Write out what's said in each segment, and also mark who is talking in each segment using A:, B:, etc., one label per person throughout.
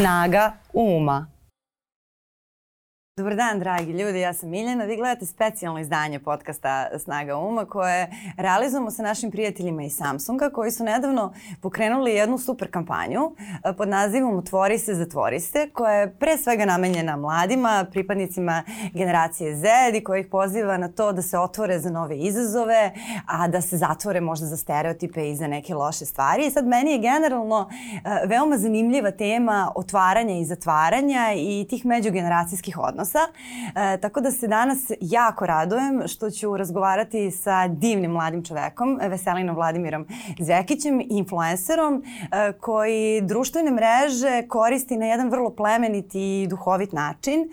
A: Snaga uma. Dobar dan, dragi ljudi, ja sam Miljana. Vi gledate specijalno izdanje podcasta Snaga Uma koje realizujemo sa našim prijateljima iz Samsunga koji su nedavno pokrenuli jednu super kampanju eh, pod nazivom Otvori se, zatvori se koja je pre svega namenjena mladima, pripadnicima generacije Z i koja ih poziva na to da se otvore za nove izazove, a da se zatvore možda za stereotipe i za neke loše stvari. I sad meni je generalno eh, veoma zanimljiva tema otvaranja i zatvaranja i tih međugeneracijskih odnosa odnosa. E, tako da se danas jako radujem što ću razgovarati sa divnim mladim čovekom, Veselinom Vladimirom Zvekićem, influencerom e, koji društvene mreže koristi na jedan vrlo plemeniti i duhovit način e,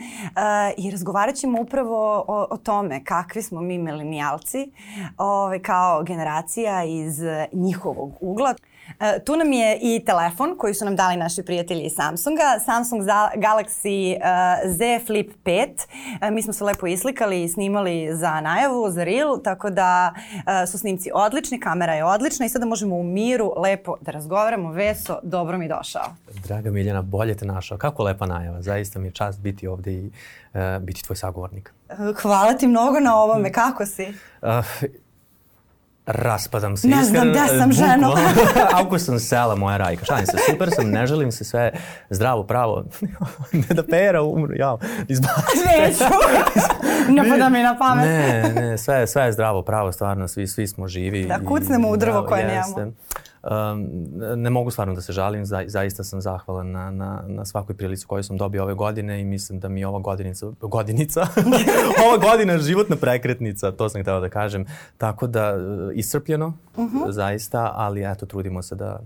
A: i razgovarat ćemo upravo o, o tome kakvi smo mi milenijalci ove, kao generacija iz njihovog ugla. E, tu nam je i telefon koji su nam dali naši prijatelji iz Samsunga, Samsung Galaxy uh, Z Flip 5. Uh, mi smo se lepo islikali i snimali za najavu, za reel, tako da uh, su snimci odlični, kamera je odlična i sada možemo u miru lepo da razgovaramo. Veso, dobro mi došao.
B: Draga Miljana, bolje te našao. Kako lepa najava. Zaista mi je čast biti ovde i uh, biti tvoj sagovornik.
A: Hvala ti mnogo na ovome. Kako si? Uh,
B: raspadam se.
A: Ne znam da sam ženo.
B: Ako sam sela moja rajka. Šalim se, super sam, ne želim se sve zdravo, pravo. ne da pera umru, ja, izbaci.
A: Neću. ne pada mi na pamet.
B: ne, ne, sve, sve je zdravo, pravo, stvarno, svi, svi smo živi.
A: Da kucnemo u drvo koje nemamo.
B: Um, ne mogu stvarno da se žalim, za, zaista sam zahvalan na, na, na svakoj prilici koju sam dobio ove godine i mislim da mi ova godinica, godinica, ova godina životna prekretnica, to sam htela da kažem. Tako da, uh, iscrpljeno, uh mhm. -huh. zaista, ali eto, trudimo se da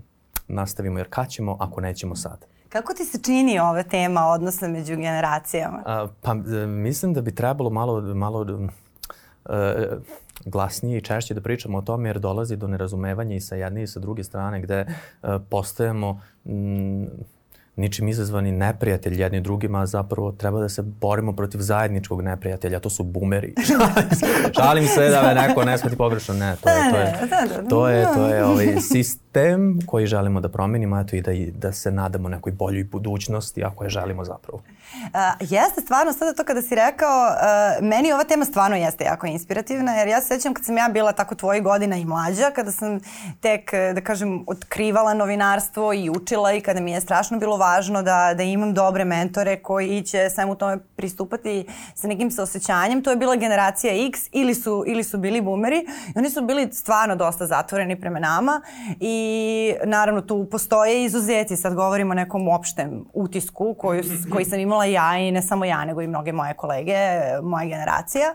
B: nastavimo, jer kad ćemo ako nećemo sad.
A: Kako ti se čini ova tema odnosa među generacijama?
B: A, pa mislim da bi trebalo malo, malo uh, glasnije i češće da pričamo o tome jer dolazi do nerazumevanja i sa jedne i sa druge strane gde uh, postajemo ničim izazvani neprijatelj jedni drugima, zapravo treba da se borimo protiv zajedničkog neprijatelja, to su bumeri. Šalim se da me neko ne shvati pogrešno, ne, to je, to je, to je, to je ovaj sistem koji želimo da promenimo, eto i da, da se nadamo nekoj boljoj budućnosti, ako je želimo zapravo.
A: Uh, jeste stvarno, sada to kada si rekao, uh, meni ova tema stvarno jeste jako inspirativna, jer ja se sećam kad sam ja bila tako tvojih godina i mlađa, kada sam tek, da kažem, otkrivala novinarstvo i učila i kada mi je strašno bilo važno da, da imam dobre mentore koji će svemu tome pristupati sa nekim saosećanjem. To je bila generacija X ili su, ili su bili boomeri i oni su bili stvarno dosta zatvoreni prema nama i naravno tu postoje izuzeti, sad govorimo o nekom opštem utisku koju, koji sam imala ja i ne samo ja, nego i mnoge moje kolege, moja generacija.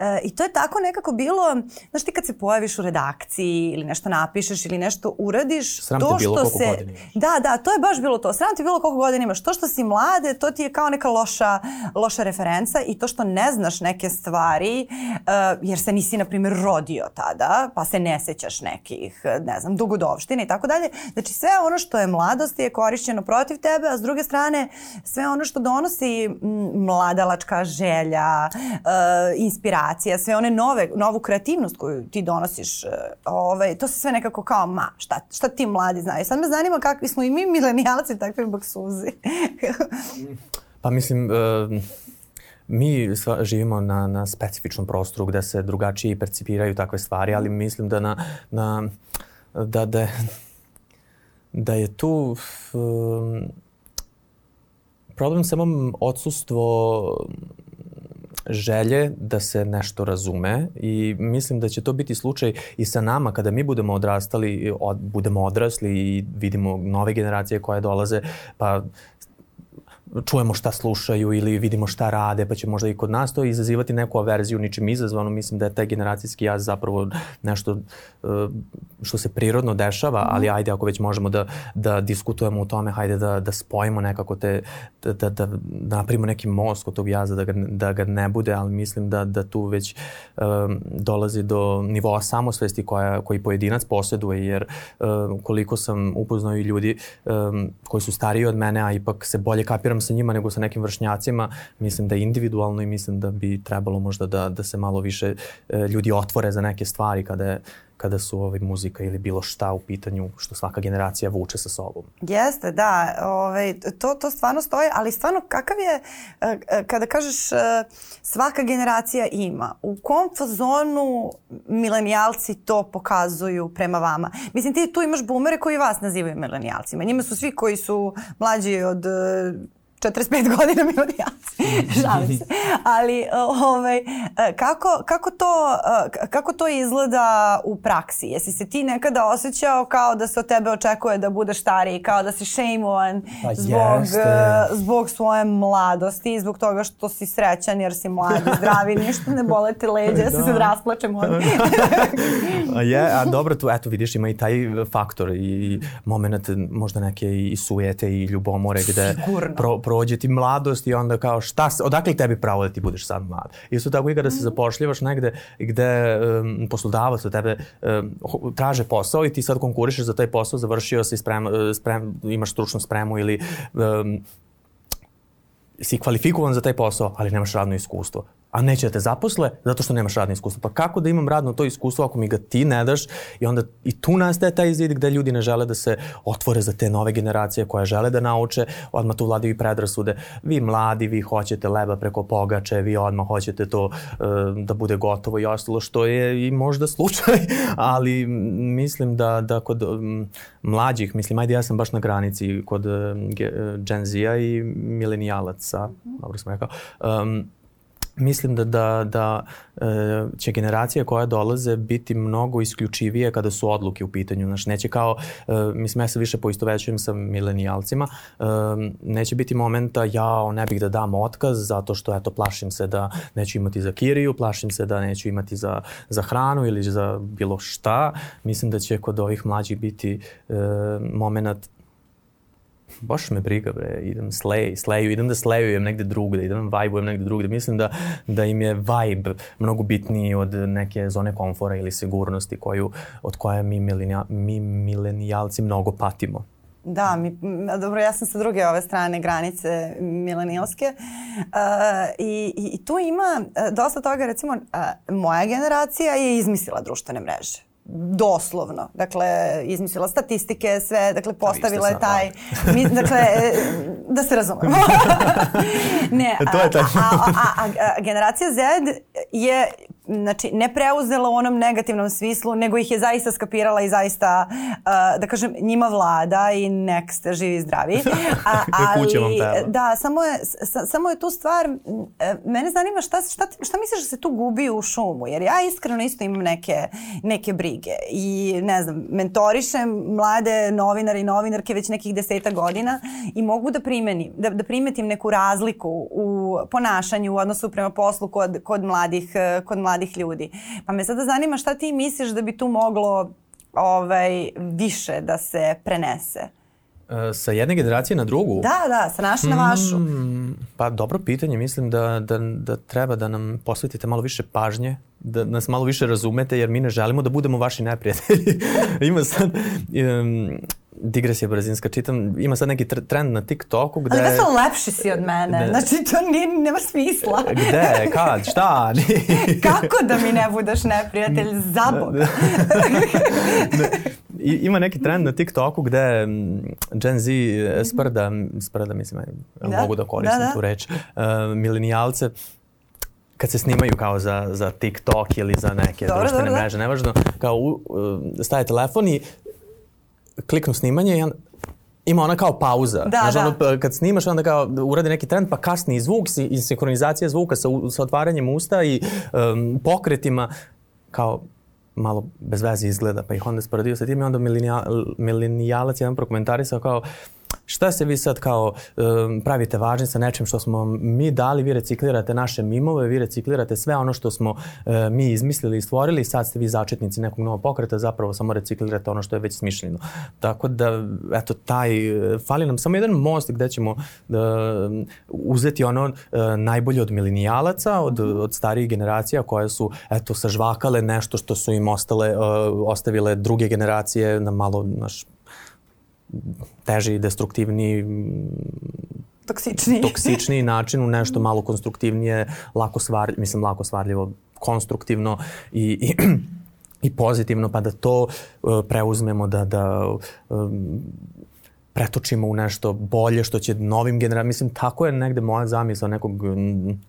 A: E, I to je tako nekako bilo, znaš ti kad se pojaviš u redakciji ili nešto napišeš ili nešto uradiš,
B: Sram to što bilo se... Godina.
A: Da, da, to je baš bilo to. Sram ti bilo koliko godina imaš. To što si mlade, to ti je kao neka loša, loša referenca i to što ne znaš neke stvari, uh, jer se nisi, na primjer, rodio tada, pa se ne sećaš nekih, ne znam, dugodovština i tako dalje. Znači, sve ono što je mladost je korišćeno protiv tebe, a s druge strane, sve ono što donosi mladalačka želja, uh, inspiracija, sve one nove, novu kreativnost koju ti donosiš, uh, ovaj, to se sve nekako kao, ma, šta, šta ti mladi znaju. Sad me zanima kakvi smo i mi milenijalci takvi baksuzi.
B: pa mislim, uh, mi živimo na, na specifičnom prostoru gde se drugačije percipiraju takve stvari, ali mislim da na, na da, da, da je tu um, problem samo odsustvo želje da se nešto razume i mislim da će to biti slučaj i sa nama kada mi budemo odrastali, od, budemo odrasli i vidimo nove generacije koje dolaze, pa čujemo šta slušaju ili vidimo šta rade, pa će možda i kod nas to izazivati neku averziju, ničim izazvano. Mislim da je taj generacijski jaz zapravo nešto uh, što se prirodno dešava, mhm. ali ajde ako već možemo da, da diskutujemo o tome, hajde da, da spojimo nekako te, da, da, da napravimo neki most kod tog jaza, da ga, da ga ne bude, ali mislim da, da tu već um, dolazi do nivoa samosvesti koja, koji pojedinac posjeduje, jer um, koliko sam upoznao i ljudi um, koji su stariji od mene, a ipak se bolje kapiram sa njima nego sa nekim vršnjacima, mislim da je individualno i mislim da bi trebalo možda da, da se malo više e, ljudi otvore za neke stvari kada je kada su ovaj, muzika ili bilo šta u pitanju što svaka generacija vuče sa sobom.
A: Jeste, da. Ovaj, to, to stvarno stoji, ali stvarno kakav je, e, e, kada kažeš e, svaka generacija ima, u kom fazonu milenijalci to pokazuju prema vama? Mislim, ti tu imaš bumere koji vas nazivaju milenijalcima. Njima su svi koji su mlađi od 45 godina milenijalci. Šalim se. Ali ovaj, kako, kako, to, kako to izgleda u praksi? Jesi se ti nekada osjećao kao da se od tebe očekuje da budeš stariji, kao da si šejmovan pa zbog, zbog svoje mladosti, zbog toga što si srećan jer si mlad i zdravi, ništa ne bole ti leđe, ja se sad rasplačem.
B: a je, a dobro, tu, eto vidiš, ima i taj faktor i moment možda neke i sujete i ljubomore gde pro, pro prođe ti mladost i onda kao šta, odakle tebi pravo da ti budeš sad mlad. Isto tako i kada se mhm. zapošljivaš negde gde um, poslodavac od tebe um, traže posao i ti sad konkurišeš za taj posao, završio si sprem, sprem, imaš stručnu spremu ili um, si kvalifikovan za taj posao, ali nemaš radno iskustvo a neće da te zaposle zato što nemaš radno iskustvo. Pa kako da imam radno to iskustvo ako mi ga ti ne daš i onda i tu nastaje taj zid gde ljudi ne žele da se otvore za te nove generacije koje žele da nauče, odmah tu vladaju i predrasude. Vi mladi, vi hoćete leba preko pogače, vi odmah hoćete to uh, da bude gotovo i ostalo, što je i možda slučaj, ali mislim da, da kod um, mlađih, mislim, ajde ja sam baš na granici kod um, Gen Z-a i milenijalaca, dobro sam rekao, um, mislim da, da, da e, će generacije koja dolaze biti mnogo isključivije kada su odluke u pitanju. Znaš, neće kao, e, mislim, ja se više poistovećujem sa milenijalcima, e, neće biti momenta ja ne bih da dam otkaz zato što, eto, plašim se da neću imati za kiriju, plašim se da neću imati za, za hranu ili za bilo šta. Mislim da će kod ovih mlađih biti moment baš me briga bre, idem slej, sleju, idem da slejujem negde drugde, idem da vibujem negde drugde. Mislim da, da im je vibe mnogo bitniji od neke zone komfora ili sigurnosti koju, od koje mi, milenija, mi milenijalci mnogo patimo.
A: Da, mi, dobro, ja sam sa druge ove strane granice milenijalske uh, i, i tu ima uh, dosta toga, recimo, uh, moja generacija je izmislila društvene mreže doslovno. Dakle, izmislila statistike, sve, dakle, postavila je taj, mi, dakle, da se razumemo. ne,
B: to je taj. a,
A: a, a, a, generacija Z je znači, ne preuzela u onom negativnom smislu, nego ih je zaista skapirala i zaista, uh, da kažem, njima vlada i nek ste živi i zdravi.
B: A, ali,
A: da, samo je, sa, samo je tu stvar, mene zanima šta, šta, šta misliš da se tu gubi u šumu, jer ja iskreno isto imam neke, neke brige i ne znam, mentorišem mlade novinare i novinarke već nekih deseta godina i mogu da primenim, da, da primetim neku razliku u ponašanju u odnosu prema poslu kod, kod mladih, kod mladih mladih ljudi. Pa me sada zanima šta ti misliš da bi tu moglo ovaj, više da se prenese?
B: E, sa jedne generacije na drugu?
A: Da, da, sa naše na vašu.
B: Mm, pa dobro pitanje, mislim da, da, da treba da nam posvetite malo više pažnje, da nas malo više razumete, jer mi ne želimo da budemo vaši neprijatelji. Ima sad... Um, digresija brzinska, čitam, ima sad neki trend na TikToku gde...
A: Ali već lepši si od mene, gde, znači to nije, nema smisla.
B: Gde, kad, šta?
A: Kako da mi ne budeš neprijatelj, za Boga?
B: I, ima neki trend na TikToku gde Gen Z e, sprda, sprda mislim, da? mogu da koristim da, da. tu reč, uh, milenijalce, kad se snimaju kao za, za TikTok ili za neke dobro, društvene dobro, mreže, nevažno, kao uh, staje telefon i kliknu snimanje i onda ima ona kao pauza.
A: Da, Znaš,
B: da. Ono, kad snimaš onda kao uradi neki trend pa kasni zvuk i sinkronizacija zvuka sa, sa otvaranjem usta i um, pokretima kao malo bez veze izgleda, pa ih on ne sporedijo s tem. Onda milenijalac je nam prokomentarisao kao, šta se vi sad kao um, pravite važni sa nečim što smo mi dali, vi reciklirate naše mimove, vi reciklirate sve ono što smo uh, mi izmislili i stvorili sad ste vi začetnici nekog novog pokreta, zapravo samo reciklirate ono što je već smišljeno. Tako da, eto, taj, uh, fali nam samo jedan most gde ćemo uh, uzeti ono uh, najbolje od milenijalaca, od, od starijih generacija koje su, eto, sažvakale nešto što su im ostale, uh, ostavile druge generacije na malo, naš, teži, destruktivni
A: toksični.
B: toksični način u nešto malo konstruktivnije, lako stvar, mislim lako stvarljivo, konstruktivno i, i i pozitivno, pa da to uh, preuzmemo, da, da um, pretočimo u nešto bolje što će novim generacijama, mislim tako je negde moja zamisla nekog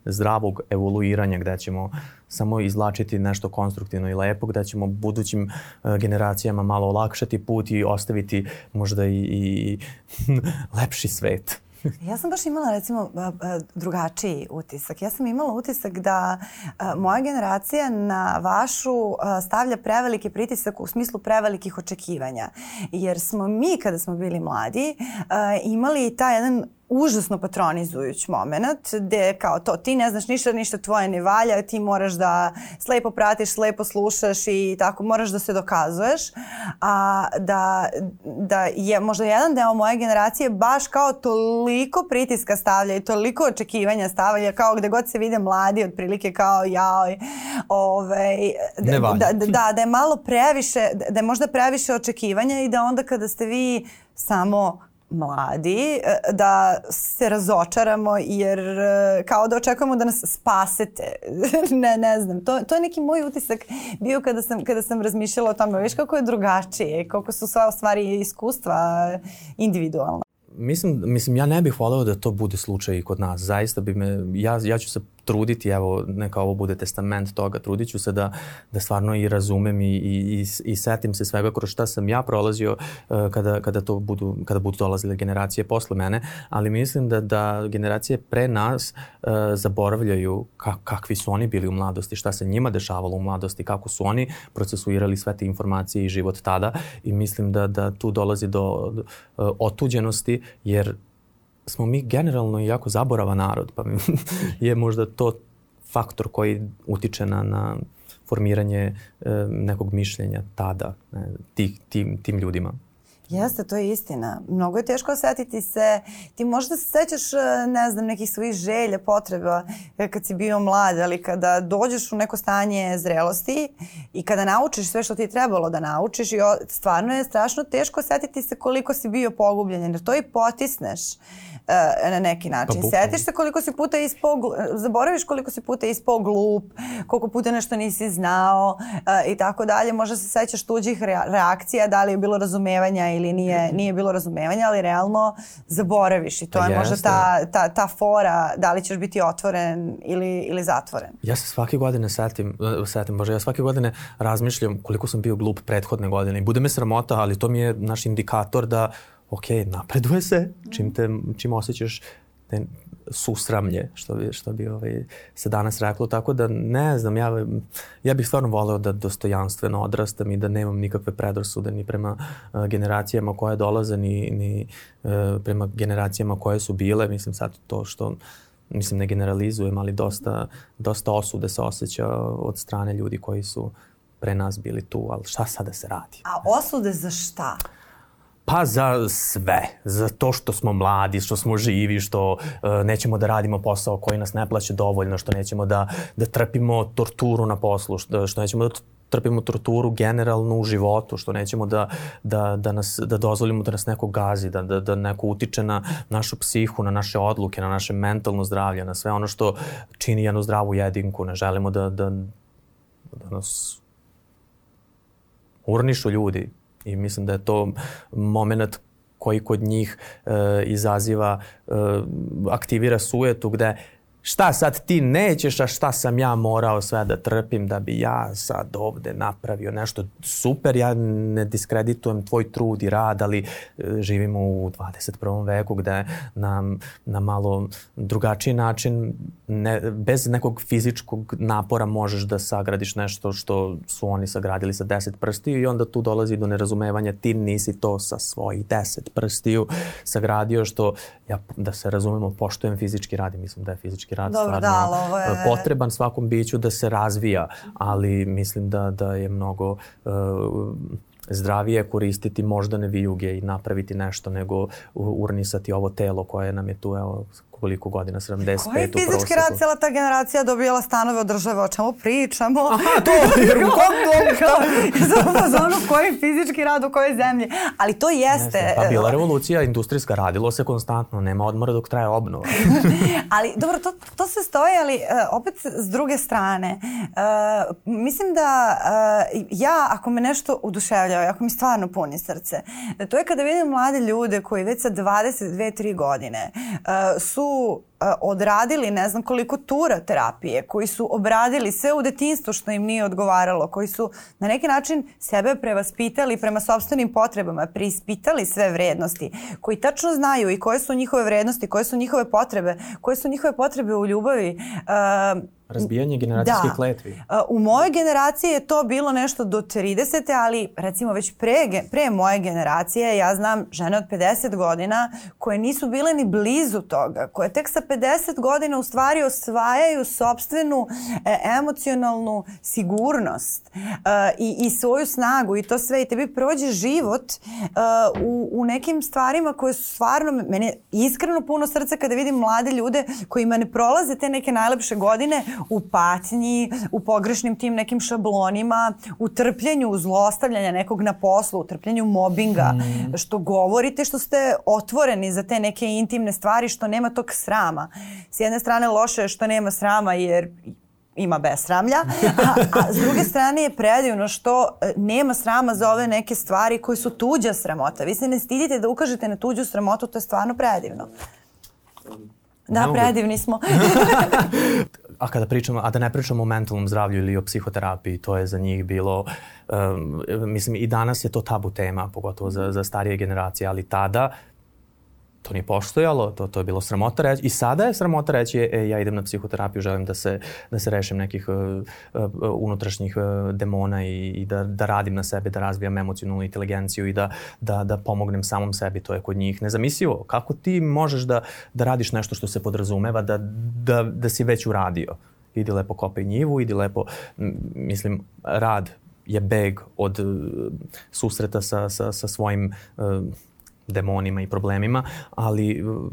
B: zdravog evoluiranja gde ćemo samo izlačiti nešto konstruktivno i lepo, gde ćemo budućim uh, generacijama malo olakšati put i ostaviti možda i, i lepši svet.
A: Ja sam baš imala recimo drugačiji utisak. Ja sam imala utisak da moja generacija na vašu stavlja preveliki pritisak u smislu prevelikih očekivanja. Jer smo mi kada smo bili mladi imali taj jedan užasno patronizujuć moment gde kao to ti ne znaš ništa, ništa tvoje ne valja, ti moraš da slepo pratiš, slepo slušaš i tako moraš da se dokazuješ. A da, da je možda jedan deo moje generacije baš kao toliko pritiska stavlja i toliko očekivanja stavlja kao gde god se vide mladi otprilike kao jao ovaj,
B: da,
A: da, da, da je malo previše, da je možda previše očekivanja i da onda kada ste vi samo mladi e, da se razočaramo jer e, kao da očekujemo da nas spasete. ne, ne znam. To, to je neki moj utisak bio kada sam, kada sam razmišljala o tome. Viš kako je drugačije, koliko su sva stvari iskustva individualna.
B: Mislim, mislim, ja ne bih voleo da to bude slučaj kod nas. Zaista bi me, ja, ja ću se truditi, evo, neka ovo bude testament toga, trudit ću se da, da stvarno i razumem i, i, i, i setim se svega kroz šta sam ja prolazio uh, kada, kada, to budu, kada budu dolazile generacije posle mene, ali mislim da, da generacije pre nas uh, zaboravljaju ka, kakvi su oni bili u mladosti, šta se njima dešavalo u mladosti, kako su oni procesuirali sve te informacije i život tada i mislim da, da tu dolazi do, do uh, otuđenosti jer smo mi generalno jako zaborava narod, pa je možda to faktor koji utiče na, na formiranje e, nekog mišljenja tada, ne, tih, tim, tim ljudima.
A: Jeste, to je istina. Mnogo je teško osetiti se. Ti možda se sećaš, e, ne znam, nekih svojih želja, potreba e, kad si bio mlad, ali kada dođeš u neko stanje zrelosti i kada naučiš sve što ti je trebalo da naučiš i stvarno je strašno teško osetiti se koliko si bio pogubljen, jer to i potisneš. E, na neki način. Pa, Setiš se koliko si puta ispao, zaboraviš koliko si puta ispao glup, koliko puta nešto nisi znao uh, i tako dalje. Možda se sećaš tuđih reakcija, da li je bilo razumevanja ili nije, nije bilo razumevanja, ali realno zaboraviš i to pa je možda ta, ta, ta fora da li ćeš biti otvoren ili, ili zatvoren.
B: Ja se svake godine setim, e, setim, bože, ja svake godine razmišljam koliko sam bio glup prethodne godine i bude me sramota, ali to mi je naš indikator da ok, napreduje se, čim, te, čim osjećaš te susramlje, što bi, što bi ovaj, se danas reklo, tako da ne znam, ja, ja bih stvarno voleo da dostojanstveno odrastam i da nemam nikakve predrasude ni prema uh, generacijama koje dolaze, ni, ni uh, prema generacijama koje su bile, mislim sad to što mislim ne generalizujem, ali dosta, dosta osude se osjeća od strane ljudi koji su pre nas bili tu, ali šta sada se radi?
A: A osude za šta?
B: Pa za sve. Za to što smo mladi, što smo živi, što uh, nećemo da radimo posao koji nas ne plaće dovoljno, što nećemo da, da trpimo torturu na poslu, što, što nećemo da trpimo torturu generalno u životu, što nećemo da, da, da, nas, da dozvolimo da nas neko gazi, da, da, da neko utiče na našu psihu, na naše odluke, na naše mentalno zdravlje, na sve ono što čini jednu zdravu jedinku. Ne želimo da, da, da nas urnišu ljudi, I mislim da je to moment koji kod njih e, izaziva, e, aktivira sujetu gde šta sad ti nećeš, a šta sam ja morao sve da trpim da bi ja sad ovde napravio nešto super, ja ne diskreditujem tvoj trud i rad, ali e, živimo u 21. veku gde na, na malo drugačiji način, ne, bez nekog fizičkog napora možeš da sagradiš nešto što su oni sagradili sa 10 prstiju i onda tu dolazi do nerazumevanja, ti nisi to sa svojih 10 prstiju sagradio što ja da se razumemo poštujem fizički rad i mislim da je fizički rad Dobro, stvarno da, ovo je... potreban svakom biću da se razvija, ali mislim da, da je mnogo uh, zdravije koristiti moždane vijuge i napraviti nešto nego urnisati ovo telo koje nam je tu, evo, koliko godina, 75
A: Koji fizički rad cijela ta generacija dobijala stanove od države, o čemu pričamo?
B: Aha, to, jer u kom
A: zonu koji fizički rad u kojoj zemlji. Ali to jeste... Jeste.
B: Pa bila revolucija industrijska, radilo se konstantno, nema odmora dok traje obnova.
A: ali dobro, to, to se stoji, ali uh, opet s druge strane, uh, mislim da uh, ja, ako me nešto uduševljava, ako mi stvarno puni srce, to je kada vidim mlade ljude koji već sa 22-3 godine uh, su odradili ne znam koliko tura terapije, koji su obradili sve u detinstvu što im nije odgovaralo, koji su na neki način sebe prevaspitali prema sobstvenim potrebama, prispitali sve vrednosti, koji tačno znaju i koje su njihove vrednosti, koje su njihove potrebe, koje su njihove potrebe u ljubavi. Uh,
B: Razbijanje generacijske da. kletvi.
A: U mojoj generaciji je to bilo nešto do 30. ali recimo već pre, pre moje generacije ja znam žene od 50 godina koje nisu bile ni blizu toga, koje tek sa 50 godina u stvari osvajaju sobstvenu e, emocionalnu sigurnost e, i, i svoju snagu i to sve i tebi prođe život e, u, u nekim stvarima koje su stvarno, meni je iskreno puno srca kada vidim mlade ljude kojima ne prolaze te neke najlepše godine u patnji, u pogrešnim tim nekim šablonima, u trpljenju, zlostavljanja nekog na poslu, u trpljenju mobinga, mm. što govorite, što ste otvoreni za te neke intimne stvari, što nema tog srama. S jedne strane loše je što nema srama jer ima besramlja, a, a s druge strane je predivno što e, nema srama za ove neke stvari koji su tuđa sramota. Vi se ne stidite da ukažete na tuđu sramotu, to je stvarno predivno. Da, predivni smo.
B: a kada pričamo, a da ne pričamo o mentalnom zdravlju ili o psihoterapiji, to je za njih bilo, um, mislim i danas je to tabu tema, pogotovo za, za starije generacije, ali tada to nije postojalo, to, to je bilo sramota reći i sada je sramota reći e, ja idem na psihoterapiju, želim da se, da se rešim nekih uh, uh, unutrašnjih uh, demona i, i da, da radim na sebi, da razvijam emocionalnu inteligenciju i da, da, da pomognem samom sebi, to je kod njih nezamislivo. Kako ti možeš da, da radiš nešto što se podrazumeva da, da, da si već uradio? Idi lepo kopaj njivu, idi lepo, mislim, rad je beg od susreta sa, sa, sa svojim demonima i problemima, ali uh,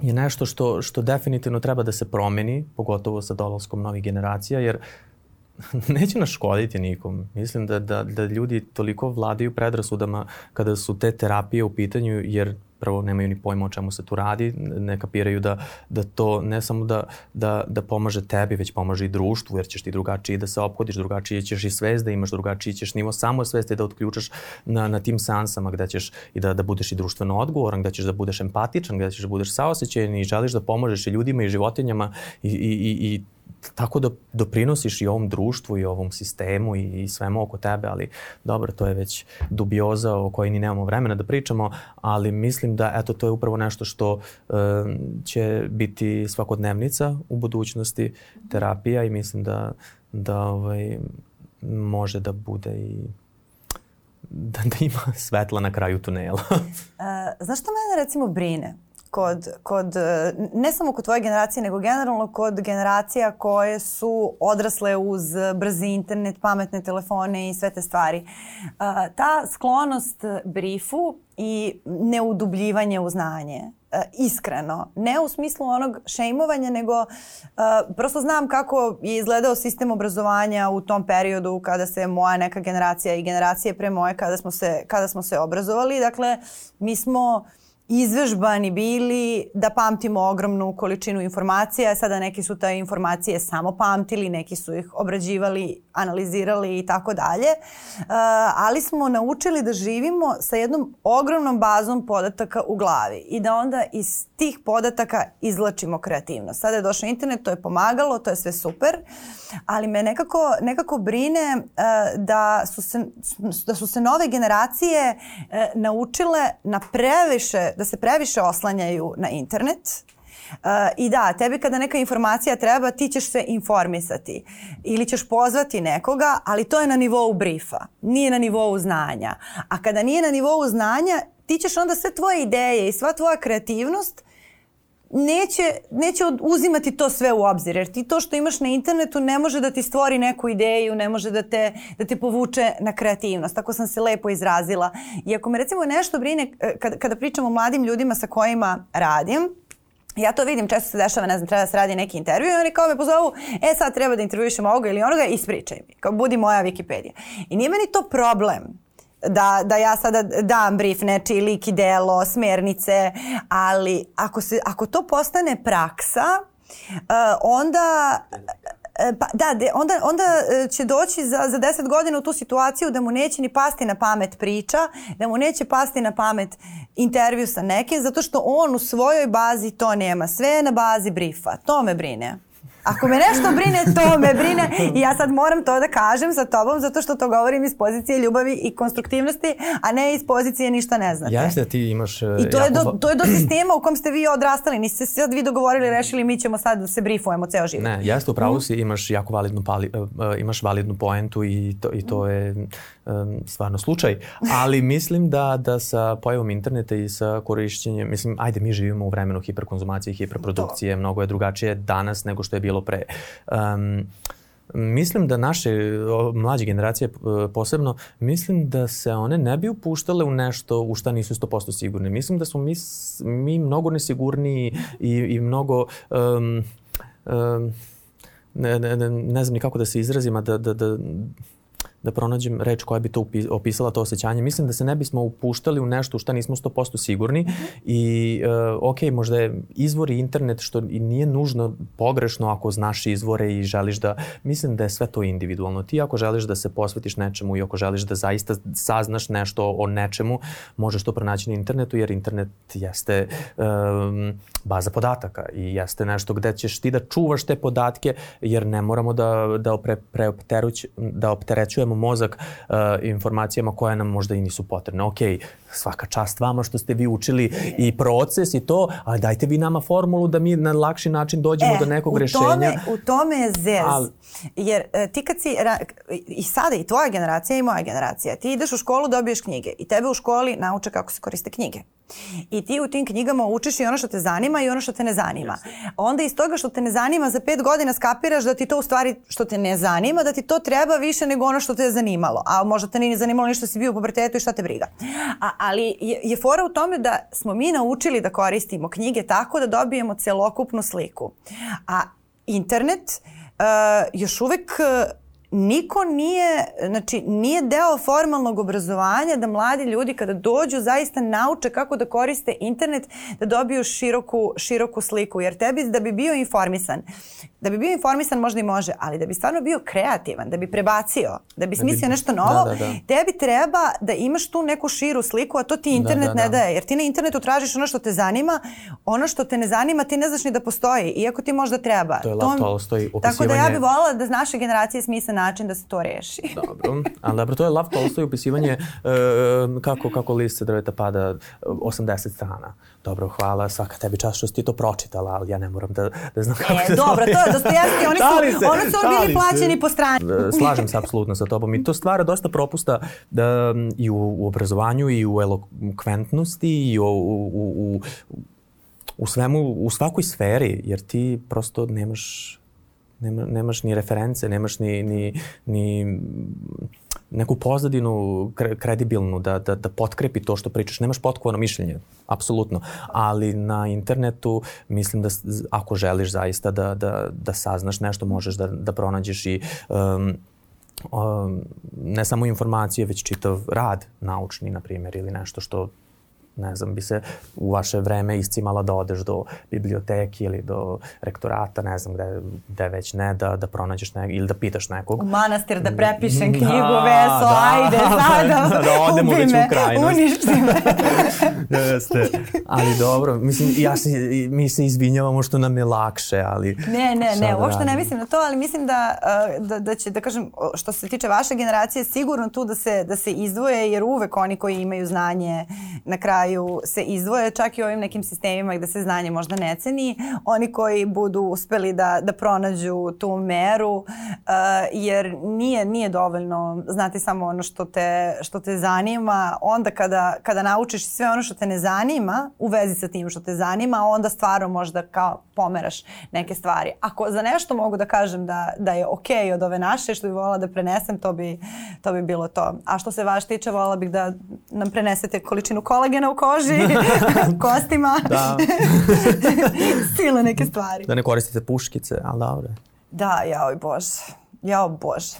B: je nešto što, što definitivno treba da se promeni, pogotovo sa dolaskom novih generacija, jer neće nas škoditi nikom. Mislim da, da, da ljudi toliko vladaju predrasudama kada su te terapije u pitanju, jer prvo nemaju ni pojma o čemu se tu radi, ne kapiraju da, da to ne samo da, da, da pomaže tebi, već pomaže i društvu, jer ćeš ti drugačije da se ophodiš, drugačije ćeš i svest da imaš, drugačiji ćeš nivo samo svesti da otključaš na, na tim seansama gde ćeš i da, da budeš i društveno odgovoran, gde ćeš da budeš empatičan, gde ćeš da budeš saosećajan i želiš da pomožeš i ljudima i životinjama i, i, i, i tako da doprinosiš i ovom društvu i ovom sistemu i, i svemu oko tebe, ali dobro, to je već dubioza o kojoj ni nemamo vremena da pričamo, ali mislim da eto to je upravo nešto što e, će biti svakodnevnica u budućnosti terapija i mislim da da ovaj može da bude i da, da ima svetla na kraju tunela. uh,
A: znaš što mene recimo brine? Kod, kod, e, ne samo kod tvoje generacije, nego generalno kod generacija koje su odrasle uz brzi internet, pametne telefone i sve te stvari. E, ta sklonost briefu i neudubljivanje u znanje e, iskreno. Ne u smislu onog šejmovanja, nego uh, prosto znam kako je izgledao sistem obrazovanja u tom periodu kada se moja neka generacija i generacije pre moje kada smo se, kada smo se obrazovali. Dakle, mi smo uh, izvežbani bili da pamtimo ogromnu količinu informacija. Sada neki su te informacije samo pamtili, neki su ih obrađivali, analizirali i tako dalje. Uh, ali smo naučili da živimo sa jednom ogromnom bazom podataka u glavi i da onda iz tih podataka izlačimo kreativnost. Sada je došao internet, to je pomagalo, to je sve super, ali me nekako, nekako brine uh, da, su se, da su se nove generacije uh, naučile na previše da se previše oslanjaju na internet. Uh, I da, tebi kada neka informacija treba, ti ćeš se informisati ili ćeš pozvati nekoga, ali to je na nivou briefa, nije na nivou znanja. A kada nije na nivou znanja, ti ćeš onda sve tvoje ideje i sva tvoja kreativnost neće, neće uzimati to sve u obzir, jer ti to što imaš na internetu ne može da ti stvori neku ideju, ne može da te, da te povuče na kreativnost. Tako sam se lepo izrazila. I ako me recimo nešto brine, e, kada, kada pričam o mladim ljudima sa kojima radim, ja to vidim, često se dešava, ne znam, treba da se radi neki intervju i oni kao me pozovu, e sad treba da intervjuišem ovoga ili onoga, ispričaj mi, kao budi moja Wikipedia. I nije meni to problem da, da ja sada dam brief nečiji lik i delo, smernice, ali ako, se, ako to postane praksa, uh, onda E, pa, da, de, onda, onda e, će doći za, za 10 godina u tu situaciju da mu neće ni pasti na pamet priča, da mu neće pasti na pamet intervju sa nekim, zato što on u svojoj bazi to nema. Sve je na bazi brifa. To me brine. Ako me nešto brine, to me brine i ja sad moram to da kažem sa tobom zato što to govorim iz pozicije ljubavi i konstruktivnosti, a ne iz pozicije ništa ne znate.
B: Jeste, ti imaš...
A: I to, je do, to je do sistema u kom ste vi odrastali. Niste se sad vi dogovorili, rešili, mi ćemo sad da se brifujemo ceo život.
B: Ne, jeste, upravo si, imaš jako validnu, pali, uh, imaš validnu poentu i to, i to je um, stvarno slučaj. Ali mislim da, da sa pojavom interneta i sa korišćenjem, mislim, ajde, mi živimo u vremenu hiperkonzumacije i hiperprodukcije, to. mnogo je drugačije danas nego što je bilo pre. Um, Mislim da naše mlađe generacije posebno, mislim da se one ne bi upuštale u nešto u šta nisu 100% sigurne. Mislim da smo mi, mi mnogo nesigurniji i, i mnogo um, um, ne, ne, ne, ne znam ni kako da se izrazim, a da, da, da da pronađem reč koja bi to opisala to osjećanje. Mislim da se ne bismo upuštali u nešto u šta nismo 100% sigurni mm -hmm. i uh, ok, možda je izvor i internet što i nije nužno pogrešno ako znaš izvore i želiš da, mislim da je sve to individualno. Ti ako želiš da se posvetiš nečemu i ako želiš da zaista saznaš nešto o nečemu, možeš to pronaći na internetu jer internet jeste um, baza podataka i jeste nešto gde ćeš ti da čuvaš te podatke jer ne moramo da, da, pre, pre, da opterećujemo mozak uh, informacijama koje nam možda i nisu potrebne. Ok, svaka čast vama što ste vi učili i proces i to, ali dajte vi nama formulu da mi na lakši način dođemo e, do nekog u rešenja.
A: Tome, u tome je zez. Ali, Jer uh, ti kad si, i sada i tvoja generacija i moja generacija, ti ideš u školu, dobiješ knjige i tebe u školi nauče kako se koriste knjige. I ti u tim knjigama učiš i ono što te zanima i ono što te ne zanima. Onda iz toga što te ne zanima za pet godina skapiraš da ti to u stvari što te ne zanima, da ti to treba više nego ono što te je zanimalo. A možda te nije zanimalo ništa si bio u pubertetu i šta te briga. A, ali je, je fora u tome da smo mi naučili da koristimo knjige tako da dobijemo celokupnu sliku. A internet uh, još uvek uh, niko nije, znači nije deo formalnog obrazovanja da mladi ljudi kada dođu zaista nauče kako da koriste internet da dobiju široku, široku sliku. Jer tebi da bi bio informisan, da bi bio informisan možda i može, ali da bi stvarno bio kreativan, da bi prebacio, da bi da smislio nešto novo, da, da, da. tebi treba da imaš tu neku širu sliku, a to ti da, internet da, da, ne daje. Jer ti na internetu tražiš ono što te zanima, ono što te ne zanima ti ne znaš ni da postoji, iako ti možda treba.
B: To je Lav Tolstoj,
A: opisivanje... Tako da ja bih volila da naše generacije smisle način da se to reši.
B: dobro, ali dobro, to je Lav Tolstoj upisivanje uh, kako, kako list drveta pada 80 strana. Dobro, hvala, svaka tebi čast što si ti to pročitala, ali ja ne moram da, da znam kako e,
A: da... Dobro, to je Dostojevski, oni su, se, oni su bili plaćeni po strani.
B: E, slažem se apsolutno sa tobom i to stvara dosta propusta da, i u, u obrazovanju i u elokventnosti i u, u, u, u svemu, u svakoj sferi, jer ti prosto nemaš nema, nemaš ni reference, nemaš ni, ni, ni neku pozadinu kredibilnu da, da, da potkrepi to što pričaš. Nemaš potkovano mišljenje, apsolutno. Ali na internetu mislim da ako želiš zaista da, da, da saznaš nešto, možeš da, da pronađeš i um, um, ne samo informacije, već čitav rad naučni, na primjer, ili nešto što ne znam, bi se u vaše vreme iscimala da odeš do biblioteki ili do rektorata, ne znam gde, gde već ne, da, da pronađeš nekog ili da pitaš nekog.
A: U manastir da prepišem da, knjigu, da, Veso, da, ajde, sada,
B: da, da odemo već u krajnost.
A: Uništi me.
B: Jeste. Ali dobro, mislim, ja se, mi se izvinjavamo što nam je lakše, ali...
A: Ne, ne, ne, da uopšte ne mislim na to, ali mislim da, da, da će, da kažem, što se tiče vaše generacije, sigurno tu da se, da se izdvoje, jer uvek oni koji imaju znanje na kraju kraju se izdvoje čak i ovim nekim sistemima gde se znanje možda ne ceni, oni koji budu uspeli da, da pronađu tu meru, uh, jer nije, nije dovoljno znati samo ono što te, što te zanima, onda kada, kada naučiš sve ono što te ne zanima u vezi sa tim što te zanima, onda stvarno možda kao pomeraš neke stvari. Ako za nešto mogu da kažem da, da je okej okay od ove naše, što bi volila da prenesem, to bi, to bi bilo to. A što se vaš tiče, volila bih da nam prenesete količinu kolagena u koži, kostima.
B: Da.
A: Sile neke stvari.
B: Da ne koristite puškice, ali dobro.
A: Da, jaoj bože. Jao bože.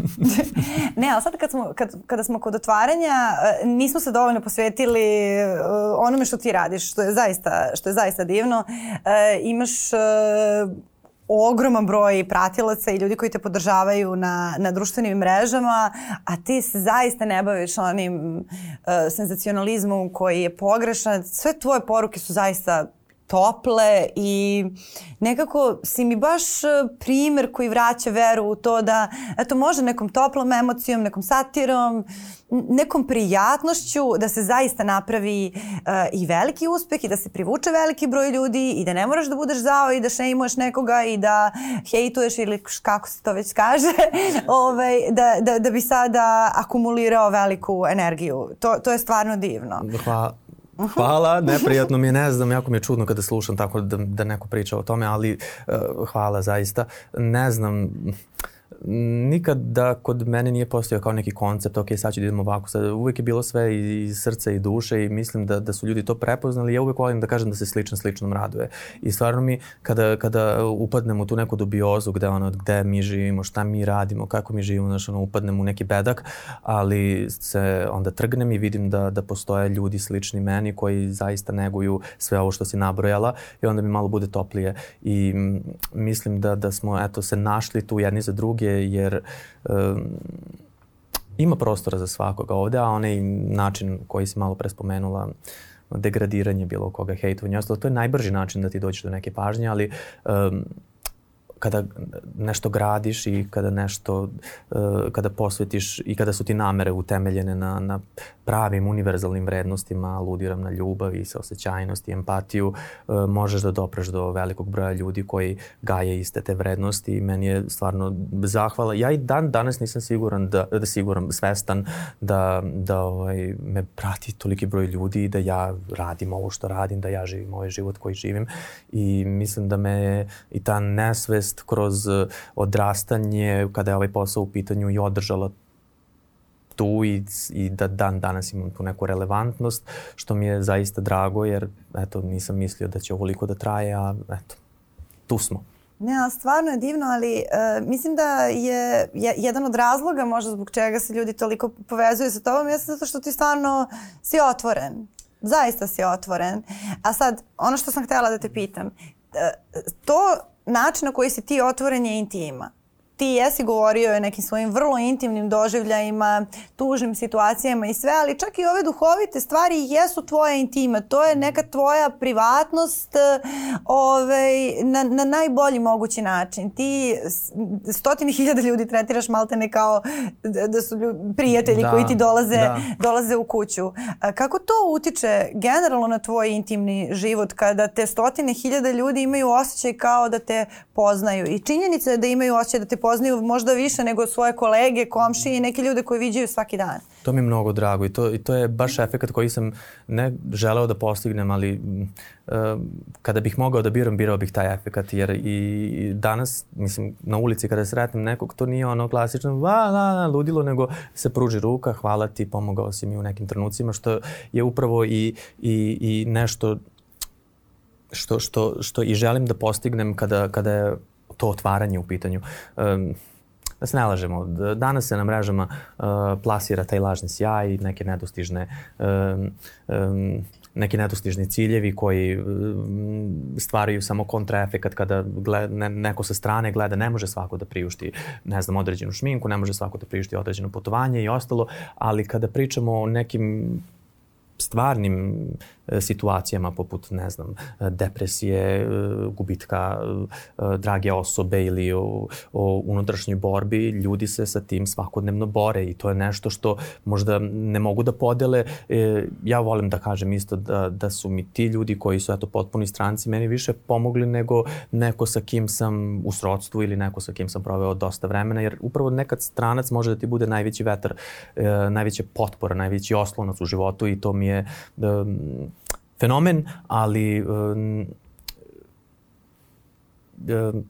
A: ne, ali sad kad smo, kad, kada smo kod otvaranja, e, nismo se dovoljno posvetili uh, onome što ti radiš, što je zaista, što je zaista divno. Uh, imaš uh, ogroman broj pratilaca i ljudi koji te podržavaju na, na društvenim mrežama, a ti se zaista ne baviš onim uh, senzacionalizmom koji je pogrešan. Sve tvoje poruke su zaista tople i nekako si mi baš e, primer koji vraća veru u to da eto može nekom toplom emocijom, nekom satirom, nekom prijatnošću da se zaista napravi uh, i veliki uspeh i da se privuče veliki broj ljudi i da ne moraš da budeš zao i da šejmuješ nekoga i da hejtuješ ili kako se to već kaže, ovaj, da, da, da bi sada akumulirao veliku energiju. To, to je stvarno divno.
B: Hvala. Hvala, neprijatno mi je, ne znam, jako mi je čudno kada slušam tako da, da neko priča o tome, ali uh, hvala zaista. Ne znam, nikad da kod mene nije postojao kao neki koncept, ok, sad ću da idemo ovako, sad uvek je bilo sve iz srca i duše i mislim da, da su ljudi to prepoznali. Ja uvek volim da kažem da se sličan sličnom raduje. I stvarno mi, kada, kada upadnemo u tu neku dubiozu gde, ono, gde mi živimo, šta mi radimo, kako mi živimo, znaš, ono, upadnem u neki bedak, ali se onda trgnem i vidim da, da postoje ljudi slični meni koji zaista neguju sve ovo što si nabrojala i onda mi malo bude toplije. I mislim da, da smo, eto, se našli tu jedni za druge druge, jer um, ima prostora za svakoga ovde, a onaj način koji si malo pre spomenula, degradiranje bilo koga, hejtovanje, to je najbrži način da ti dođeš do neke pažnje, ali um, kada nešto gradiš i kada nešto, uh, kada posvetiš i kada su ti namere utemeljene na, na pravim univerzalnim vrednostima, aludiram na ljubav i saosećajnost i empatiju, uh, možeš da dopreš do velikog broja ljudi koji gaje iste te vrednosti i meni je stvarno zahvala. Ja i dan danas nisam siguran da, da siguran, svestan da, da ovaj, me prati toliki broj ljudi i da ja radim ovo što radim, da ja živim ovaj život koji živim i mislim da me i ta nesvest kroz odrastanje kada je ovaj posao u pitanju i održala tu i, i da dan danas imam tu neku relevantnost, što mi je zaista drago, jer eto, nisam mislio da će ovoliko da traje, a eto, tu smo.
A: Ne, ali stvarno je divno, ali uh, mislim da je, je jedan od razloga možda zbog čega se ljudi toliko povezuju sa tobom jeste zato što ti stvarno si otvoren. Zaista si otvoren. A sad, ono što sam htela da te pitam, uh, to način na koji si ti otvoren je intima ti jesi govorio o nekim svojim vrlo intimnim doživljajima, tužnim situacijama i sve, ali čak i ove duhovite stvari jesu tvoja intima. To je neka tvoja privatnost ovaj, na, na najbolji mogući način. Ti stotini hiljada ljudi tretiraš maltene kao da su prijatelji da, koji ti dolaze, da. dolaze u kuću. Kako to utiče generalno na tvoj intimni život kada te stotine hiljada ljudi imaju osjećaj kao da te poznaju i činjenica je da imaju osjećaj da te poznaju možda više nego svoje kolege, komšije i neke ljude koje viđaju svaki dan.
B: To mi je mnogo drago i to, i to je baš efekt koji sam ne želeo da postignem, ali uh, kada bih mogao da biram, birao bih taj efekt jer i danas, mislim, na ulici kada sretnem nekog, to nije ono klasično va, la, la, ludilo, nego se pruži ruka, hvala ti, pomogao si mi u nekim trenucima, što je upravo i, i, i nešto što, što, što i želim da postignem kada, kada je to otvaranje u pitanju. Um, da se ne lažemo, danas se na mrežama uh, plasira taj lažni sjaj i neke nedostižne um, um, neki nedostižni ciljevi koji stvaraju samo kontraefekat kada gled, ne, neko sa strane gleda, ne može svako da priušti, ne znam, određenu šminku, ne može svako da priušti određeno putovanje i ostalo, ali kada pričamo o nekim stvarnim E, situacijama poput, ne znam, depresije, e, gubitka e, drage osobe ili o, o unutrašnjoj borbi, ljudi se sa tim svakodnevno bore i to je nešto što možda ne mogu da podele. Ja volim da kažem isto da, da su mi ti ljudi koji su eto potpuni stranci meni više pomogli nego neko sa kim sam u srodstvu ili neko sa kim sam proveo dosta vremena, jer upravo nekad stranac može da ti bude najveći vetar, najveća potpora, najveći oslonac u životu i to mi je fenomen, ali um, um,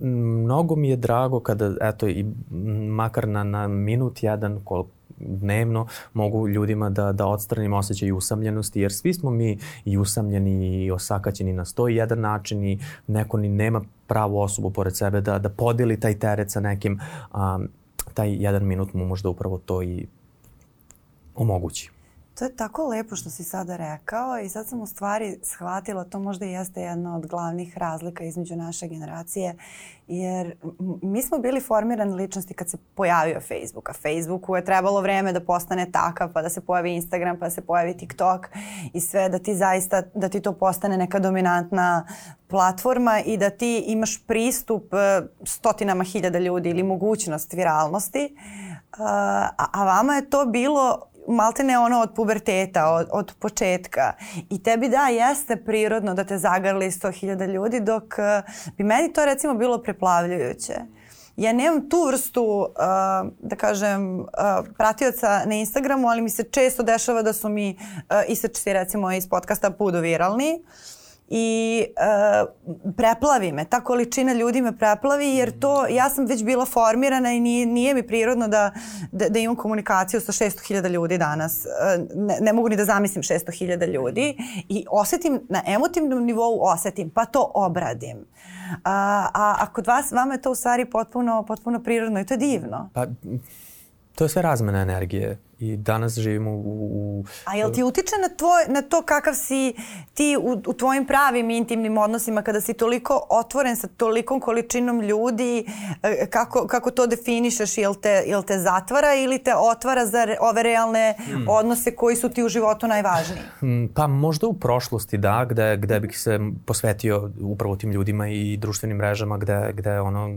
B: mnogo mi je drago kada, eto, i makar na, na minut jedan, kol, dnevno mogu ljudima da, da odstranim osjećaj usamljenosti, jer svi smo mi i usamljeni i osakaćeni na sto i jedan način i neko ni nema pravu osobu pored sebe da, da podeli taj teret sa nekim, a, taj jedan minut mu možda upravo to i omogući.
A: To je tako lepo što si sada rekao i sad sam u stvari shvatila, to možda i jeste jedna od glavnih razlika između naše generacije, jer mi smo bili formirane ličnosti kad se pojavio Facebook, a Facebooku je trebalo vreme da postane takav, pa da se pojavi Instagram, pa da se pojavi TikTok i sve, da ti zaista, da ti to postane neka dominantna platforma i da ti imaš pristup e, stotinama hiljada ljudi ili mogućnost viralnosti. A, a vama je to bilo maltene ono od puberteta, od, od početka. I tebi da, jeste prirodno da te zagrli 100.000 ljudi, dok uh, bi meni to recimo bilo preplavljujuće. Ja nemam tu vrstu, uh, da kažem, uh, pratioca na Instagramu, ali mi se često dešava da su mi uh, isečci recimo iz podcasta Pudo viralni. Uh, i uh, preplavi me. Ta količina ljudi me preplavi jer to, ja sam već bila formirana i nije, nije mi prirodno da, da, da imam komunikaciju sa 600.000 ljudi danas. Uh, ne, ne mogu ni da zamislim 600.000 ljudi i osetim, na emotivnom nivou osetim, pa to obradim. A, a, a kod vas, vama je to u stvari potpuno, potpuno prirodno i to je divno.
B: Pa, to je sve razmena energije i danas živimo u... u
A: A jel ti utiče na, tvoj, na to kakav si ti u, u tvojim pravim intimnim odnosima kada si toliko otvoren sa tolikom količinom ljudi, e, kako, kako to definišeš, jel te, jel te zatvara ili te otvara za re, ove realne hmm. odnose koji su ti u životu najvažniji?
B: Hmm, pa možda u prošlosti da, gde, gde bih se posvetio upravo tim ljudima i društvenim mrežama gde, gde ono,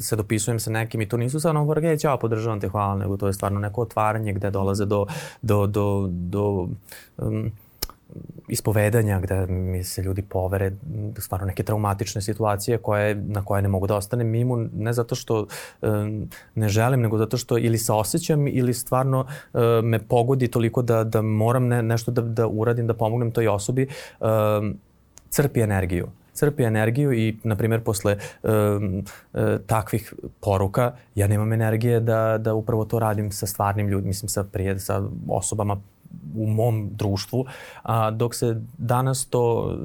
B: se dopisujem sa nekim i to nisu samo vrge, ćao, podržavam te, hvala, nego to je stvarno neko otvaranje gde dolaze do, do, do, do um, ispovedanja gde mi se ljudi povere stvarno neke traumatične situacije koje, na koje ne mogu da ostanem mimo, ne zato što um, ne želim, nego zato što ili se osjećam ili stvarno um, me pogodi toliko da, da moram ne, nešto da, da uradim, da pomognem toj osobi, um, crpi energiju crpi energiju i, na primjer, posle um, uh, takvih poruka ja nemam energije da, da upravo to radim sa stvarnim ljudima, mislim sa, prije, sa osobama u mom društvu, a, dok se danas to,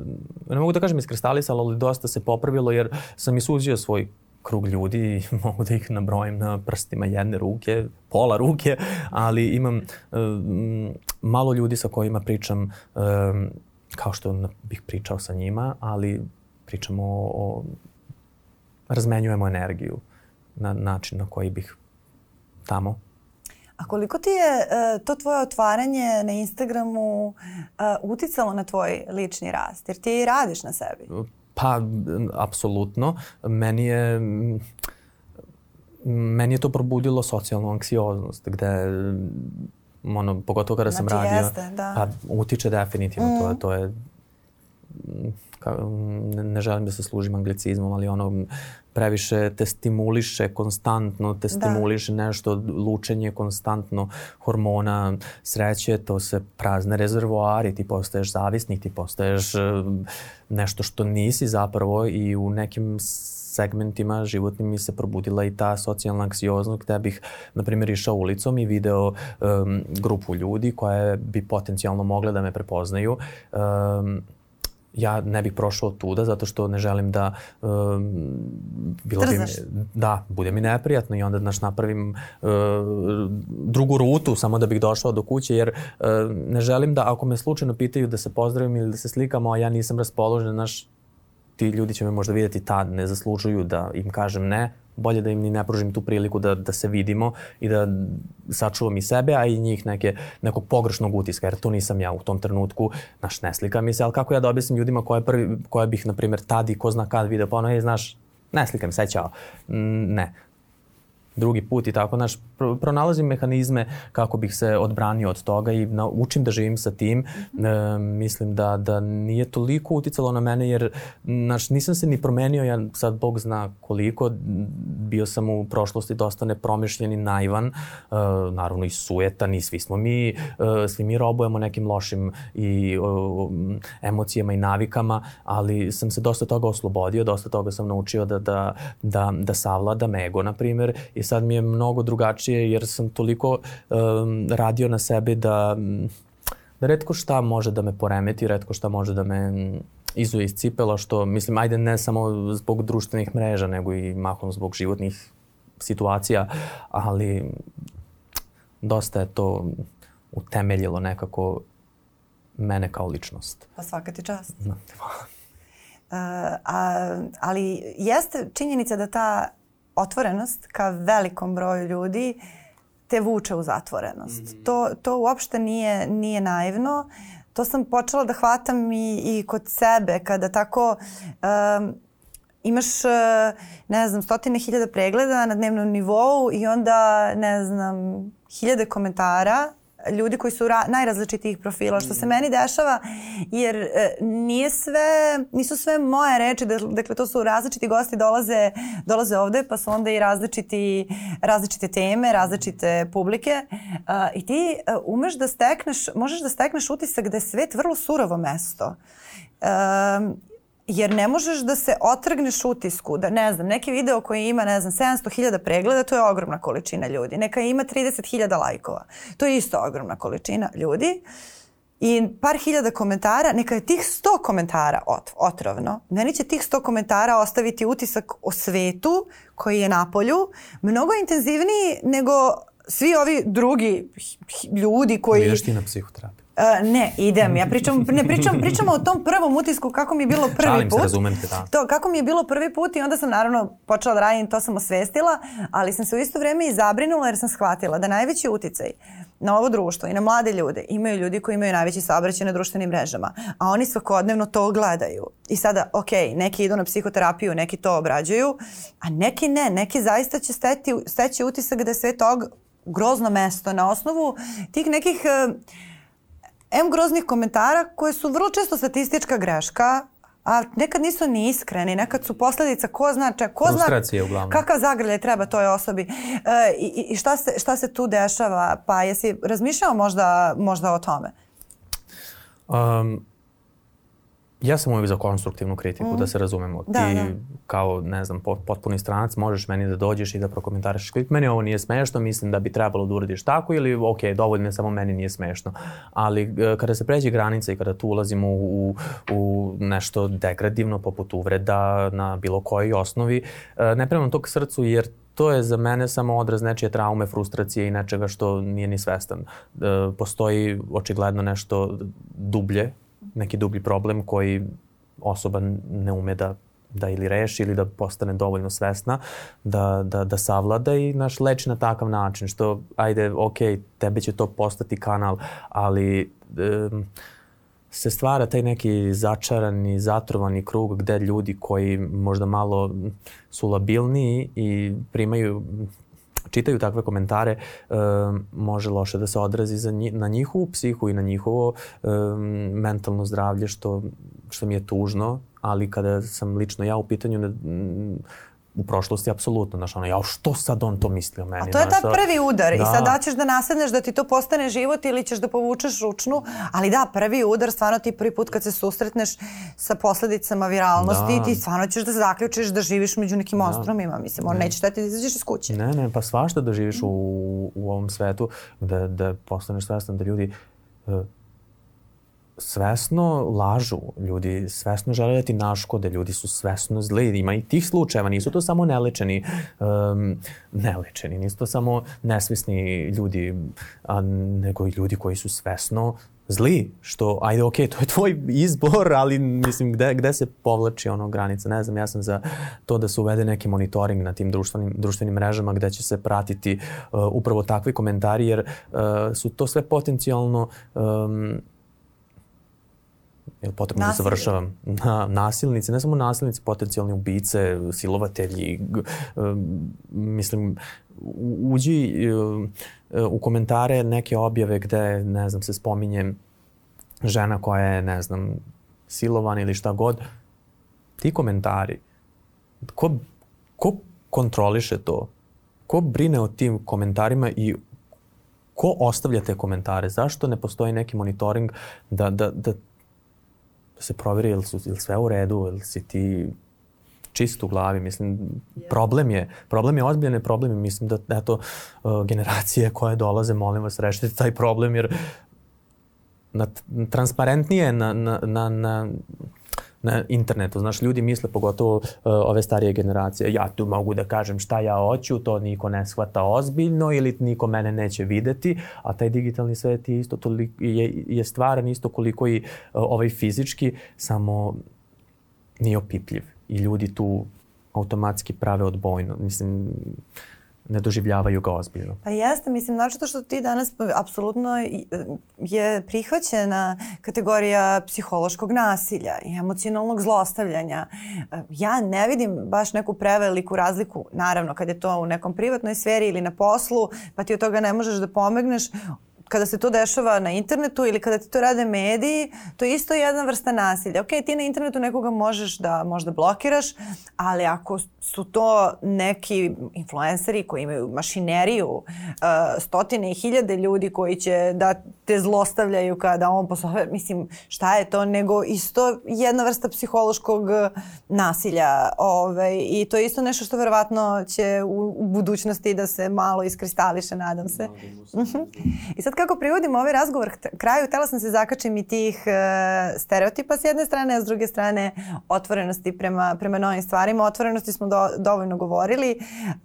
B: ne mogu da kažem iskristalisalo, ali dosta se popravilo jer sam isuzio svoj krug ljudi i mogu da ih nabrojim na prstima jedne ruke, pola ruke, ali imam um, malo ljudi sa kojima pričam um, kao što bih pričao sa njima, ali pričamo o, o razmenjujemo energiju na način na koji bih tamo.
A: A koliko ti je uh, to tvoje otvaranje na Instagramu uh, uticalo na tvoj lični rast? Jer ti i radiš na sebi.
B: Pa, apsolutno. Meni je meni je to probudilo socijalnu anksioznost, gde ono, pogotovo kada znači, sam radio,
A: jeste, da.
B: pa utiče definitivno, mm. to to je ka, ne, želim da se služim anglicizmom, ali ono previše te stimuliše konstantno, te da. stimuliše da. nešto, lučenje konstantno hormona sreće, to se prazne rezervoari, ti postaješ zavisnik, ti postaješ e, nešto što nisi zapravo i u nekim segmentima životnim mi se probudila i ta socijalna anksioznost gde bih, na primjer, išao ulicom i video um, grupu ljudi koje bi potencijalno mogle da me prepoznaju um, ja ne bih prošao tuda zato što ne želim da um,
A: bilo bi
B: da bude mi neprijatno i onda znaš napravim uh, drugu rutu samo da bih došao do kuće jer uh, ne želim da ako me slučajno pitaju da se pozdravim ili da se slikamo a ja nisam raspoložen znaš ti ljudi će me možda vidjeti tad ne zaslužuju da im kažem ne bolje da im ni ne pružim tu priliku da, da se vidimo i da sačuvam i sebe, a i njih neke, nekog pogrešnog utiska, jer to nisam ja u tom trenutku, naš ne slika mi se, ali kako ja da objasnim ljudima koje, prvi, koje bih, na primjer, tad i ko zna kad video, pa ono, je, znaš, ne slikam se. Ne, drugi put i tako, znaš, pronalazim mehanizme kako bih se odbranio od toga i učim da živim sa tim. -hmm. e, mislim da, da nije toliko uticalo na mene jer, znaš, nisam se ni promenio, ja sad Bog zna koliko, bio sam u prošlosti dosta nepromišljen i naivan, e, naravno i sujetan i svi smo mi, e, svi mi robujemo nekim lošim i e, emocijama i navikama, ali sam se dosta toga oslobodio, dosta toga sam naučio da, da, da, da savladam ego, na primjer, i i sad mi je mnogo drugačije jer sam toliko um, radio na sebi da, da redko šta može da me poremeti, redko šta može da me izuje iz cipela, što mislim, ajde ne samo zbog društvenih mreža, nego i mahom zbog životnih situacija, ali dosta je to utemeljilo nekako mene kao ličnost.
A: Pa svaka ti čast. No, Uh, a, ali jeste činjenica da ta otvorenost ka velikom broju ljudi te vuče u zatvorenost. Mm -hmm. To, to uopšte nije, nije naivno. To sam počela da hvatam i, i kod sebe kada tako um, imaš, ne znam, stotine hiljada pregleda na dnevnom nivou i onda, ne znam, hiljade komentara ljudi koji su ra najrazličitijih profila, što se mm. meni dešava, jer e, nije sve, nisu sve moje reči, dakle to su različiti gosti dolaze, dolaze ovde, pa su onda i različiti, različite teme, različite publike i ti uh, umeš da stekneš, možeš da stekneš utisak da je svet vrlo surovo mesto. Jer ne možeš da se otrgneš utisku, da ne znam, neki video koji ima, ne znam, 700.000 pregleda, to je ogromna količina ljudi. Neka ima 30.000 lajkova. To je isto ogromna količina ljudi. I par hiljada komentara, neka je tih 100 komentara ot, otrovno. Meni će tih 100 komentara ostaviti utisak o svetu koji je na polju mnogo intenzivniji nego svi ovi drugi ljudi koji...
B: Ideš ti na psihoterapiju.
A: Uh, ne, idem. Ja pričam, ne pričam, pričamo o tom prvom utisku kako mi je bilo prvi
B: Šalim
A: put.
B: se, razumem te, da.
A: To, kako mi je bilo prvi put i onda sam naravno počela da radim, to sam osvestila, ali sam se u isto vreme i zabrinula jer sam shvatila da najveći uticaj na ovo društvo i na mlade ljude imaju ljudi koji imaju najveći saobraćaj na društvenim mrežama, a oni svakodnevno to gledaju. I sada, ok, neki idu na psihoterapiju, neki to obrađuju, a neki ne, neki zaista će steti, steći utisak da je sve tog grozno mesto na osnovu tih nekih uh, M groznih komentara koje su vrlo često statistička greška, a nekad nisu ni iskreni, nekad su posledica ko zna, če, ko zna
B: uglavnom.
A: kakav zagrljaj treba toj osobi e, i, i šta, se, šta se tu dešava, pa jesi razmišljao možda, možda o tome?
B: Um, Ja sam uvijek za konstruktivnu kritiku, mm. da se razumemo. Da, Ti da. kao, ne znam, potpuni stranac možeš meni da dođeš i da prokomentariš klip. Meni ovo nije smešno, mislim da bi trebalo da uradiš tako ili ok, dovoljno samo meni nije smešno. Ali e, kada se pređe granica i kada tu ulazimo u, u, u nešto degradivno poput uvreda na bilo kojoj osnovi, e, ne premam to k srcu jer to je za mene samo odraz nečije traume, frustracije i nečega što nije ni svestan. E, postoji očigledno nešto dublje neki dublji problem koji osoba ne ume da da ili reši ili da postane dovoljno svesna da, da, da savlada i naš leči na takav način što ajde ok, tebe će to postati kanal ali um, se stvara taj neki začarani, zatrovani krug gde ljudi koji možda malo su labilniji i primaju čitaju takve komentare e, može loše da se odrazi za nji, na njihovu psihu i na njihovo e, mentalno zdravlje što, što mi je tužno, ali kada sam lično ja u pitanju ne, u prošlosti apsolutno, znaš, ono, ja, što sad on to misli o meni?
A: A to je taj prvi udar da. i sad da ćeš da nasedneš da ti to postane život ili ćeš da povučeš ručnu, ali da, prvi udar, stvarno ti prvi put kad se susretneš sa posledicama viralnosti, da. ti stvarno ćeš da zaključiš da živiš među nekim da. monstrumima, mislim, on ne. neće da izađeš iz kuće.
B: Ne, ne, pa svašta da živiš u, u ovom svetu, da, da postaneš svestan da ljudi uh, svesno lažu, ljudi svesno žele da ti naškode, ljudi su svesno zli, ima i tih slučajeva, nisu to samo nelečeni, um, nelečeni, nisu to samo nesvesni ljudi, a, nego i ljudi koji su svesno zli, što, ajde, ok, to je tvoj izbor, ali mislim, gde, gde se povlači ono granica, ne znam, ja sam za to da se uvede neki monitoring na tim društvenim, društvenim mrežama gde će se pratiti uh, upravo takvi komentari, jer uh, su to sve potencijalno um, je potrebno Nasilje. da završavam, na, nasilnici, ne samo nasilnici, potencijalni ubice, silovatelji, mislim, uđi u komentare neke objave gde, ne znam, se spominje žena koja je, ne znam, silovan ili šta god, ti komentari, ko, ko kontroliše to? Ko brine o tim komentarima i ko ostavlja te komentare? Zašto ne postoji neki monitoring da, da, da se proveri ili su ili sve u redu, ili si ti čist u glavi. Mislim, problem je, problem je ozbiljne problemi. Mislim da, eto, uh, generacije koje dolaze, molim vas, rešite taj problem, jer na, transparentnije na, na, na, na na internetu. Znaš, ljudi misle, pogotovo uh, ove starije generacije, ja tu mogu da kažem šta ja hoću, to niko ne shvata ozbiljno ili niko mene neće videti, a taj digitalni svet je isto toliko, je, je stvaran isto koliko i uh, ovaj fizički, samo nije opipljiv. I ljudi tu automatski prave odbojno. Mislim, ne doživljavaju ga ozbiljno.
A: Pa jeste, mislim, znači to što ti danas apsolutno je prihvaćena kategorija psihološkog nasilja i emocionalnog zlostavljanja. Ja ne vidim baš neku preveliku razliku, naravno, kad je to u nekom privatnoj sferi ili na poslu, pa ti od toga ne možeš da pomegneš, kada se to dešava na internetu ili kada ti to rade mediji, to je isto jedna vrsta nasilja. Ok, ti na internetu nekoga možeš da možda blokiraš, ali ako su to neki influenceri koji imaju mašineriju, uh, stotine i hiljade ljudi koji će da te zlostavljaju kada on poslove, mislim, šta je to, nego isto jedna vrsta psihološkog nasilja. Ovaj, I to je isto nešto što verovatno će u, u budućnosti da se malo iskristališe, nadam se. Mhm. I sad kako privodim ovaj razgovor kraju, htela sam se zakačim i tih uh, stereotipa s jedne strane, a s druge strane otvorenosti prema, prema novim stvarima. Otvorenosti smo do, dovoljno govorili, uh,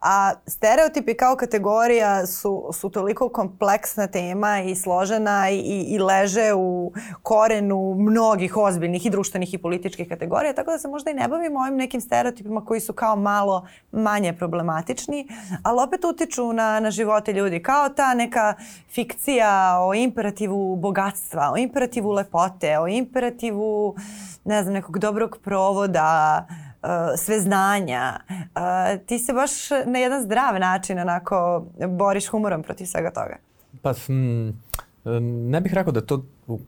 A: a stereotipi kao kategorija su, su toliko kompleksna tema i složena i, i leže u korenu mnogih ozbiljnih i društvenih i političkih kategorija, tako da se možda i ne bavimo ovim nekim stereotipima koji su kao malo manje problematični, ali opet utiču na, na živote ljudi. Kao ta neka fikcija o imperativu bogatstva, o imperativu lepote, o imperativu ne znam, nekog dobrog provoda, uh, sve znanja. Uh, ti se baš na jedan zdrav način onako boriš humorom protiv svega toga.
B: Pa, hm, ne bih rekao da to uh,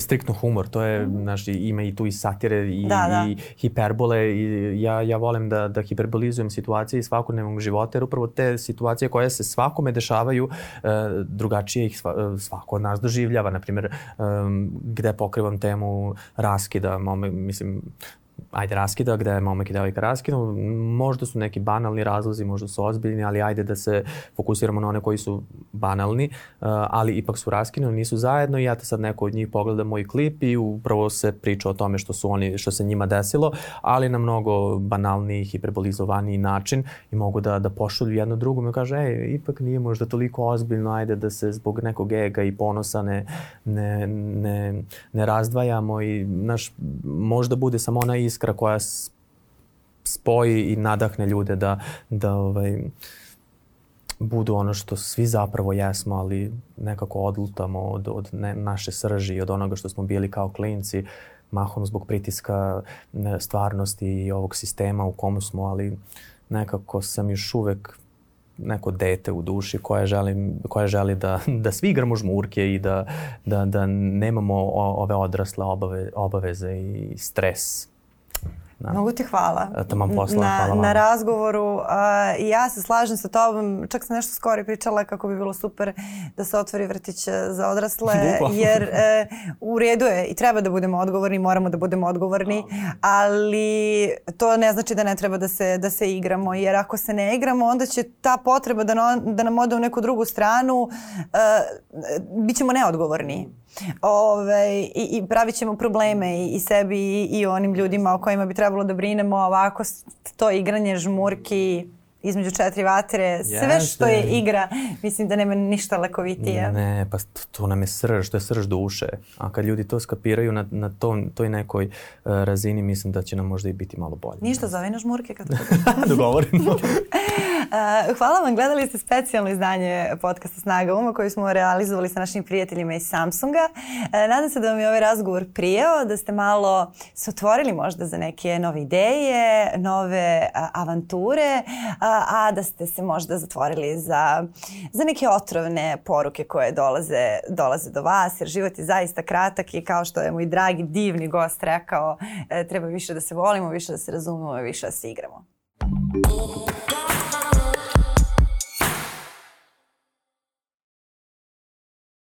B: striktno humor, to je, mm. znaš, ima i tu i satire i, da, da. i hiperbole i ja, ja volim da, da hiperbolizujem situacije iz svakodnevnog života, jer upravo te situacije koje se svakome dešavaju, uh, drugačije ih sva, svako od nas doživljava, na primjer, um, gde pokrivam temu raskida, mome, mislim, ajde raskida, gde momak i devojka raskinu. Možda su neki banalni razlozi, možda su ozbiljni, ali ajde da se fokusiramo na one koji su banalni, uh, ali ipak su raskinu, nisu zajedno i ja te sad neko od njih pogleda moj klip i upravo se priča o tome što su oni, što se njima desilo, ali na mnogo banalniji, hiperbolizovaniji način i mogu da, da pošulju jedno drugom i kaže, ej, ipak nije možda toliko ozbiljno, ajde da se zbog nekog ega i ponosa ne, ne, ne, ne razdvajamo i, naš, možda bude samo ona iskra koja spoji i nadahne ljude da, da ovaj, budu ono što svi zapravo jesmo, ali nekako odlutamo od, od ne, naše srži, od onoga što smo bili kao klinci, mahom zbog pritiska stvarnosti i ovog sistema u komu smo, ali nekako sam još uvek neko dete u duši koje želi, koje želi da, da svi igramo žmurke i da, da, da nemamo ove odrasle obave, obaveze i stres
A: Da. Mnogo ti hvala.
B: Tamam posla,
A: na,
B: hvala
A: vam. Na razgovoru. Uh, ja se slažem sa tobom, čak sam nešto skoro pričala kako bi bilo super da se otvori vrtić e, za odrasle, jer uh, u redu je i treba da budemo odgovorni, moramo da budemo odgovorni, ali to ne znači da ne treba da se, da se igramo, jer ako se ne igramo, onda će ta potreba da, no, da nam ode u neku drugu stranu, uh, bit ćemo neodgovorni. Ove, i, i pravit ćemo probleme i, i sebi i, i onim ljudima o kojima bi trebalo da brinemo ovako to igranje žmurki između četiri vatre, sve što je igra, mislim da nema ništa lekovitije.
B: Ne, pa to nam je srž, to je srž duše. A kad ljudi to skapiraju na, na tom, toj nekoj uh, razini, mislim da će nam možda i biti malo bolje.
A: Ništa, zove na žmurke kad
B: Dogovorimo.
A: Uh, hvala vam, gledali ste specijalno izdanje podcasta Snaga Uma koju smo realizovali sa našim prijateljima iz Samsunga. Uh, nadam se da vam je ovaj razgovor prijao, da ste malo se otvorili možda za neke nove ideje, nove uh, avanture, a da ste se možda zatvorili za, za neke otrovne poruke koje dolaze, dolaze do vas, jer život je zaista kratak i kao što je moj dragi, divni gost rekao, treba više da se volimo, više da se razumemo i više da se igramo.